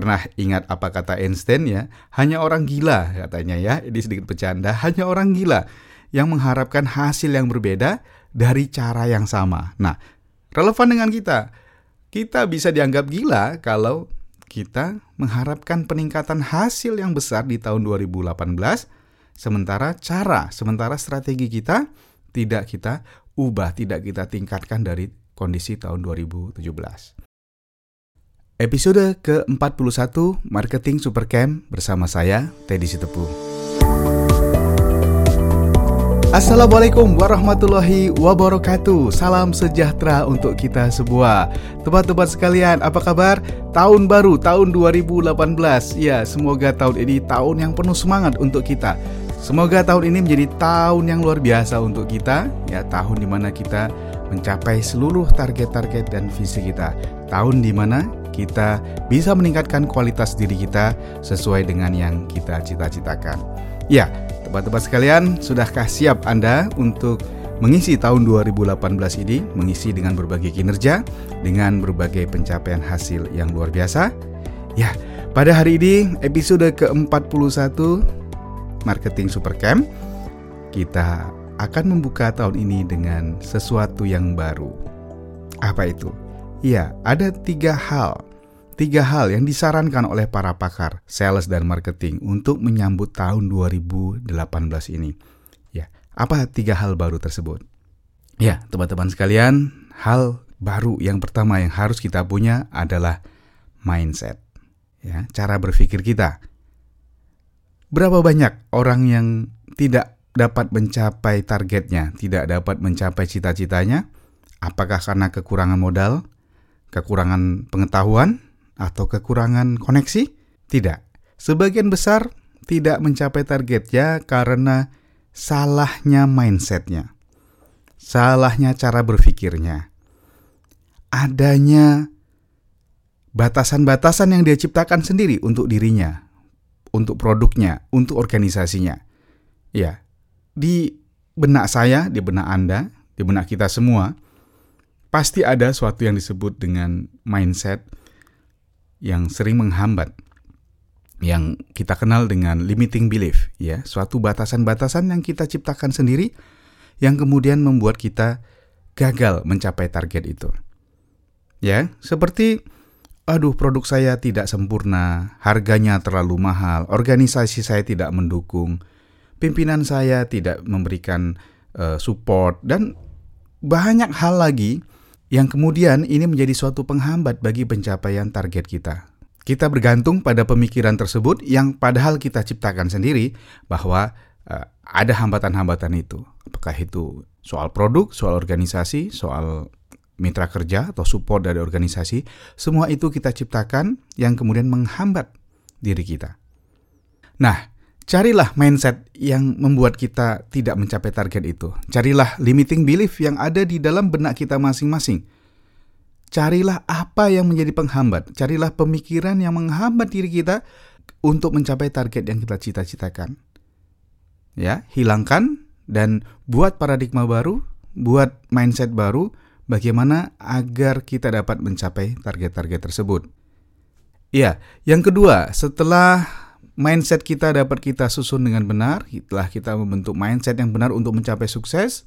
Pernah ingat apa kata Einstein ya? Hanya orang gila katanya ya. Ini sedikit bercanda. Hanya orang gila yang mengharapkan hasil yang berbeda dari cara yang sama. Nah, relevan dengan kita. Kita bisa dianggap gila kalau kita mengharapkan peningkatan hasil yang besar di tahun 2018 sementara cara, sementara strategi kita tidak kita ubah, tidak kita tingkatkan dari kondisi tahun 2017. Episode ke-41 Marketing Supercamp bersama saya Teddy Sitepu. Assalamualaikum warahmatullahi wabarakatuh. Salam sejahtera untuk kita semua. Teman-teman sekalian, apa kabar? Tahun baru, tahun 2018 Ya, semoga tahun ini tahun yang penuh semangat untuk kita. Semoga tahun ini menjadi tahun yang luar biasa untuk kita. Ya, tahun di mana kita mencapai seluruh target-target dan visi kita. Tahun di mana kita bisa meningkatkan kualitas diri kita sesuai dengan yang kita cita-citakan. Ya, teman-teman sekalian, sudahkah siap Anda untuk mengisi tahun 2018 ini, mengisi dengan berbagai kinerja, dengan berbagai pencapaian hasil yang luar biasa? Ya, pada hari ini episode ke-41 Marketing Supercamp, kita akan membuka tahun ini dengan sesuatu yang baru. Apa itu? Ya, ada tiga hal. Tiga hal yang disarankan oleh para pakar sales dan marketing untuk menyambut tahun 2018 ini. Ya, apa tiga hal baru tersebut? Ya, teman-teman sekalian, hal baru yang pertama yang harus kita punya adalah mindset. Ya, cara berpikir kita. Berapa banyak orang yang tidak dapat mencapai targetnya, tidak dapat mencapai cita-citanya? Apakah karena kekurangan modal, kekurangan pengetahuan atau kekurangan koneksi? Tidak. Sebagian besar tidak mencapai targetnya karena salahnya mindsetnya, salahnya cara berpikirnya, adanya batasan-batasan yang dia ciptakan sendiri untuk dirinya, untuk produknya, untuk organisasinya. Ya, di benak saya, di benak Anda, di benak kita semua, pasti ada suatu yang disebut dengan mindset yang sering menghambat yang kita kenal dengan limiting belief ya. Suatu batasan-batasan yang kita ciptakan sendiri yang kemudian membuat kita gagal mencapai target itu. Ya seperti aduh produk saya tidak sempurna harganya terlalu mahal organisasi saya tidak mendukung pimpinan saya tidak memberikan uh, support dan banyak hal lagi yang kemudian ini menjadi suatu penghambat bagi pencapaian target kita. Kita bergantung pada pemikiran tersebut yang padahal kita ciptakan sendiri bahwa uh, ada hambatan-hambatan itu. Apakah itu soal produk, soal organisasi, soal mitra kerja atau support dari organisasi, semua itu kita ciptakan yang kemudian menghambat diri kita. Nah, Carilah mindset yang membuat kita tidak mencapai target itu. Carilah limiting belief yang ada di dalam benak kita masing-masing. Carilah apa yang menjadi penghambat. Carilah pemikiran yang menghambat diri kita untuk mencapai target yang kita cita-citakan. Ya, hilangkan dan buat paradigma baru, buat mindset baru bagaimana agar kita dapat mencapai target-target tersebut. Ya, yang kedua, setelah mindset kita dapat kita susun dengan benar, setelah kita membentuk mindset yang benar untuk mencapai sukses.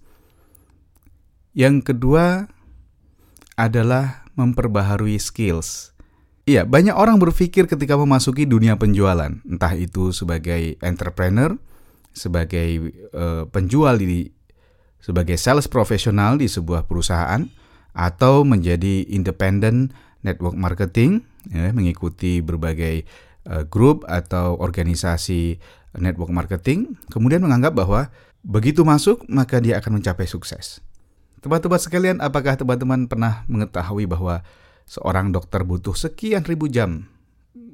Yang kedua adalah memperbaharui skills. Iya, banyak orang berpikir ketika memasuki dunia penjualan, entah itu sebagai entrepreneur, sebagai uh, penjual di sebagai sales profesional di sebuah perusahaan atau menjadi independent network marketing, ya, mengikuti berbagai uh, grup atau organisasi network marketing, kemudian menganggap bahwa begitu masuk maka dia akan mencapai sukses. Teman-teman sekalian, apakah teman-teman pernah mengetahui bahwa seorang dokter butuh sekian ribu jam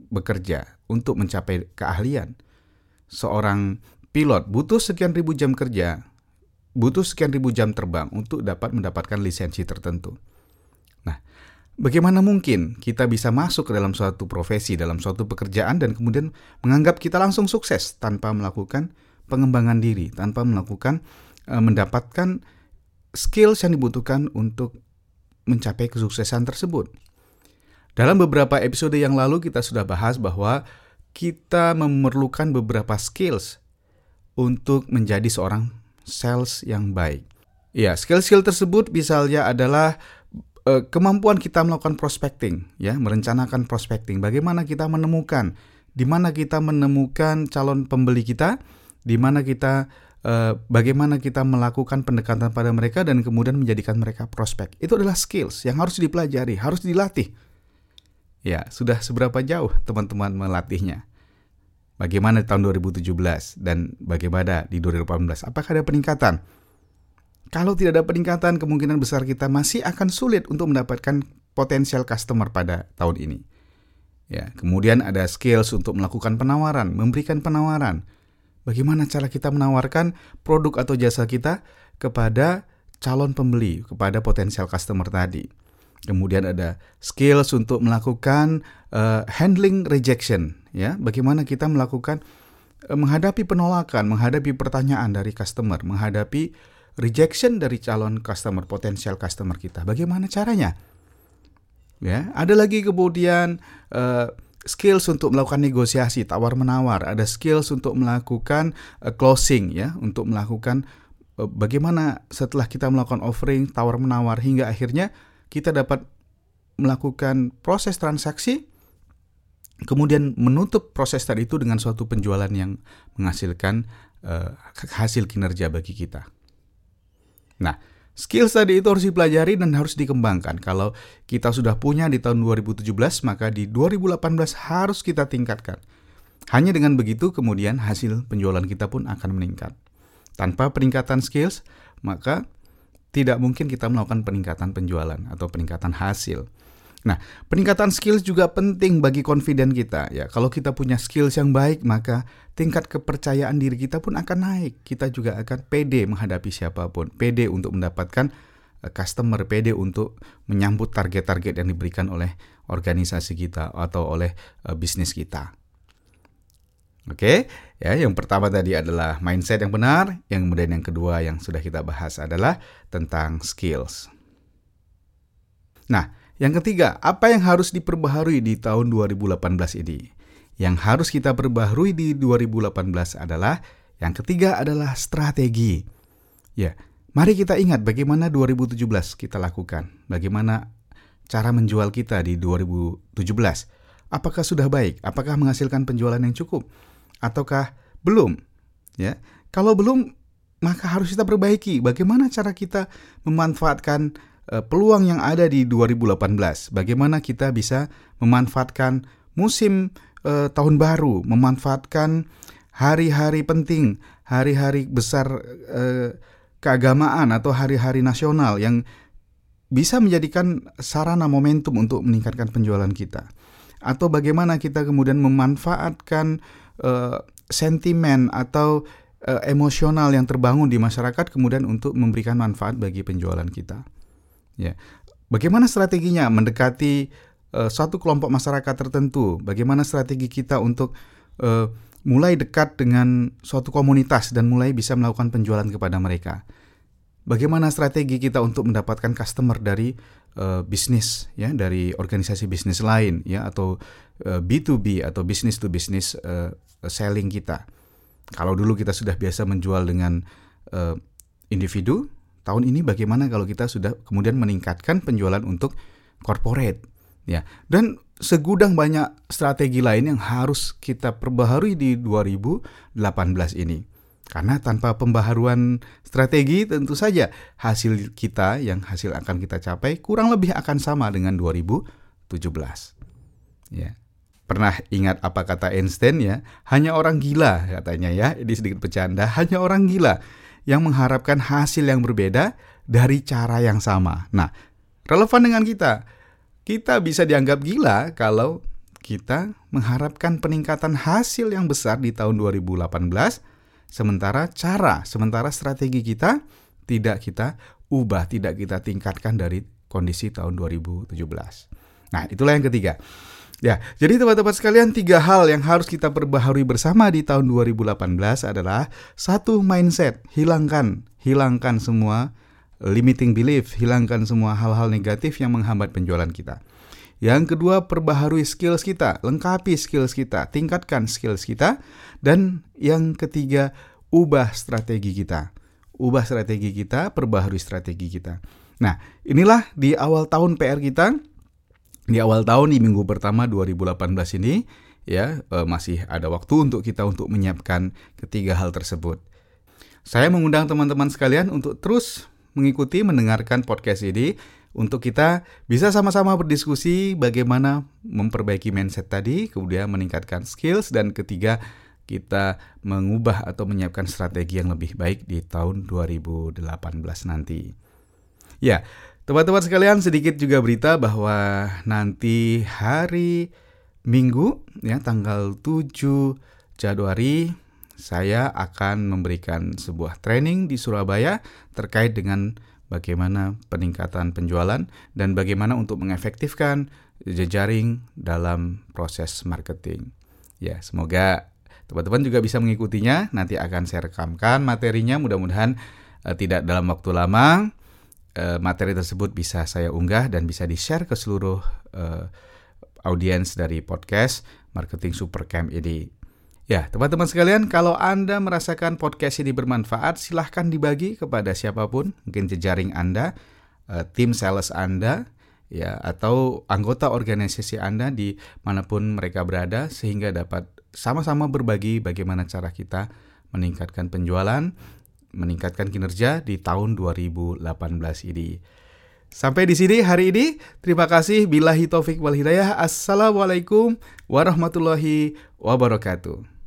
bekerja untuk mencapai keahlian? Seorang pilot butuh sekian ribu jam kerja, butuh sekian ribu jam terbang untuk dapat mendapatkan lisensi tertentu. Bagaimana mungkin kita bisa masuk ke dalam suatu profesi, dalam suatu pekerjaan dan kemudian menganggap kita langsung sukses tanpa melakukan pengembangan diri, tanpa melakukan e, mendapatkan skills yang dibutuhkan untuk mencapai kesuksesan tersebut. Dalam beberapa episode yang lalu kita sudah bahas bahwa kita memerlukan beberapa skills untuk menjadi seorang sales yang baik. Ya, skill-skill tersebut misalnya adalah kemampuan kita melakukan prospecting, ya, merencanakan prospecting. Bagaimana kita menemukan, di mana kita menemukan calon pembeli kita, di mana kita uh, bagaimana kita melakukan pendekatan pada mereka dan kemudian menjadikan mereka prospek. Itu adalah skills yang harus dipelajari, harus dilatih. Ya, sudah seberapa jauh teman-teman melatihnya? Bagaimana tahun 2017 dan bagaimana di 2018? Apakah ada peningkatan? Kalau tidak ada peningkatan, kemungkinan besar kita masih akan sulit untuk mendapatkan potensial customer pada tahun ini. Ya, kemudian ada skills untuk melakukan penawaran, memberikan penawaran. Bagaimana cara kita menawarkan produk atau jasa kita kepada calon pembeli, kepada potensial customer tadi. Kemudian ada skills untuk melakukan uh, handling rejection, ya. Bagaimana kita melakukan uh, menghadapi penolakan, menghadapi pertanyaan dari customer, menghadapi rejection dari calon customer, potensial customer kita. Bagaimana caranya? Ya, ada lagi kemudian uh, skills untuk melakukan negosiasi, tawar menawar, ada skills untuk melakukan uh, closing ya, untuk melakukan uh, bagaimana setelah kita melakukan offering, tawar menawar hingga akhirnya kita dapat melakukan proses transaksi kemudian menutup proses tadi itu dengan suatu penjualan yang menghasilkan uh, hasil kinerja bagi kita. Nah, skills tadi itu harus dipelajari dan harus dikembangkan. Kalau kita sudah punya di tahun 2017, maka di 2018 harus kita tingkatkan. Hanya dengan begitu kemudian hasil penjualan kita pun akan meningkat. Tanpa peningkatan skills, maka tidak mungkin kita melakukan peningkatan penjualan atau peningkatan hasil. Nah, peningkatan skills juga penting bagi confident kita ya. Kalau kita punya skills yang baik, maka tingkat kepercayaan diri kita pun akan naik. Kita juga akan pede menghadapi siapa pun, pede untuk mendapatkan eh, customer, pede untuk menyambut target-target yang diberikan oleh organisasi kita atau oleh uh, bisnis kita. Oke, ya yang pertama tadi adalah mindset yang benar, yang kemudian yang kedua yang sudah kita bahas adalah tentang skills. Nah, yang ketiga, apa yang harus diperbaharui di tahun 2018 ini? Yang harus kita perbaharui di 2018 adalah yang ketiga adalah strategi. Ya, mari kita ingat bagaimana 2017 kita lakukan, bagaimana cara menjual kita di 2017. Apakah sudah baik? Apakah menghasilkan penjualan yang cukup? ataukah belum? Ya. Kalau belum maka harus kita perbaiki bagaimana cara kita memanfaatkan peluang yang ada di 2018. Bagaimana kita bisa memanfaatkan musim uh, tahun baru, memanfaatkan hari-hari penting, hari-hari besar uh, keagamaan atau hari-hari nasional yang bisa menjadikan sarana momentum untuk meningkatkan penjualan kita. Atau bagaimana kita kemudian memanfaatkan uh, sentimen atau emosional yang terbangun di masyarakat kemudian untuk memberikan manfaat bagi penjualan kita. Ya. Bagaimana strateginya mendekati uh, suatu kelompok masyarakat tertentu? Bagaimana strategi kita untuk uh, mulai dekat dengan suatu komunitas dan mulai bisa melakukan penjualan kepada mereka? Bagaimana strategi kita untuk mendapatkan customer dari uh, bisnis ya, dari organisasi bisnis lain ya atau uh, B2B atau business to business uh, selling kita. Kalau dulu kita sudah biasa menjual dengan uh, individu, tahun ini bagaimana kalau kita sudah kemudian meningkatkan penjualan untuk corporate, ya. Dan segudang banyak strategi lain yang harus kita perbaharui di 2018 ini. Karena tanpa pembaharuan strategi tentu saja hasil kita yang hasil akan kita capai kurang lebih akan sama dengan 2017. Ya. Pernah ingat apa kata Einstein ya? Hanya orang gila katanya ya. Ini sedikit bercanda. Hanya orang gila yang mengharapkan hasil yang berbeda dari cara yang sama. Nah, relevan dengan kita. Kita bisa dianggap gila kalau kita mengharapkan peningkatan hasil yang besar di tahun 2018 sementara cara, sementara strategi kita tidak kita ubah, tidak kita tingkatkan dari kondisi tahun 2017. Nah, itulah yang ketiga. Ya, jadi teman-teman sekalian tiga hal yang harus kita perbaharui bersama di tahun 2018 adalah satu mindset, hilangkan, hilangkan semua limiting belief, hilangkan semua hal-hal negatif yang menghambat penjualan kita. Yang kedua, perbaharui skills kita, lengkapi skills kita, tingkatkan skills kita. Dan yang ketiga, ubah strategi kita. Ubah strategi kita, perbaharui strategi kita. Nah, inilah di awal tahun PR kita. Di awal tahun di minggu pertama 2018 ini ya eh, masih ada waktu untuk kita untuk menyiapkan ketiga hal tersebut. Saya mengundang teman-teman sekalian untuk terus mengikuti mendengarkan podcast ini untuk kita bisa sama-sama berdiskusi bagaimana memperbaiki mindset tadi, kemudian meningkatkan skills dan ketiga kita mengubah atau menyiapkan strategi yang lebih baik di tahun 2018 nanti. Ya, teman-teman sekalian sedikit juga berita bahwa nanti hari Minggu ya tanggal 7 Januari saya akan memberikan sebuah training di Surabaya terkait dengan bagaimana peningkatan penjualan dan bagaimana untuk mengefektifkan jejaring dalam proses marketing. Ya, semoga teman-teman juga bisa mengikutinya. Nanti akan saya rekamkan materinya. Mudah-mudahan uh, tidak dalam waktu lama uh, materi tersebut bisa saya unggah dan bisa di-share ke seluruh uh, audiens dari podcast Marketing Supercamp ini. Ya, teman-teman sekalian, kalau Anda merasakan podcast ini bermanfaat, silahkan dibagi kepada siapa pun, mungkin jejaring Anda, uh, tim sales Anda, ya, atau anggota organisasi Anda di mana pun mereka berada, sehingga dapat sama-sama berbagi bagaimana cara kita meningkatkan penjualan, meningkatkan kinerja di tahun 2018 ini. Sampai di sini hari ini. Terima kasih. Bilahi taufik wal hidayah. Assalamualaikum warahmatullahi wabarakatuh.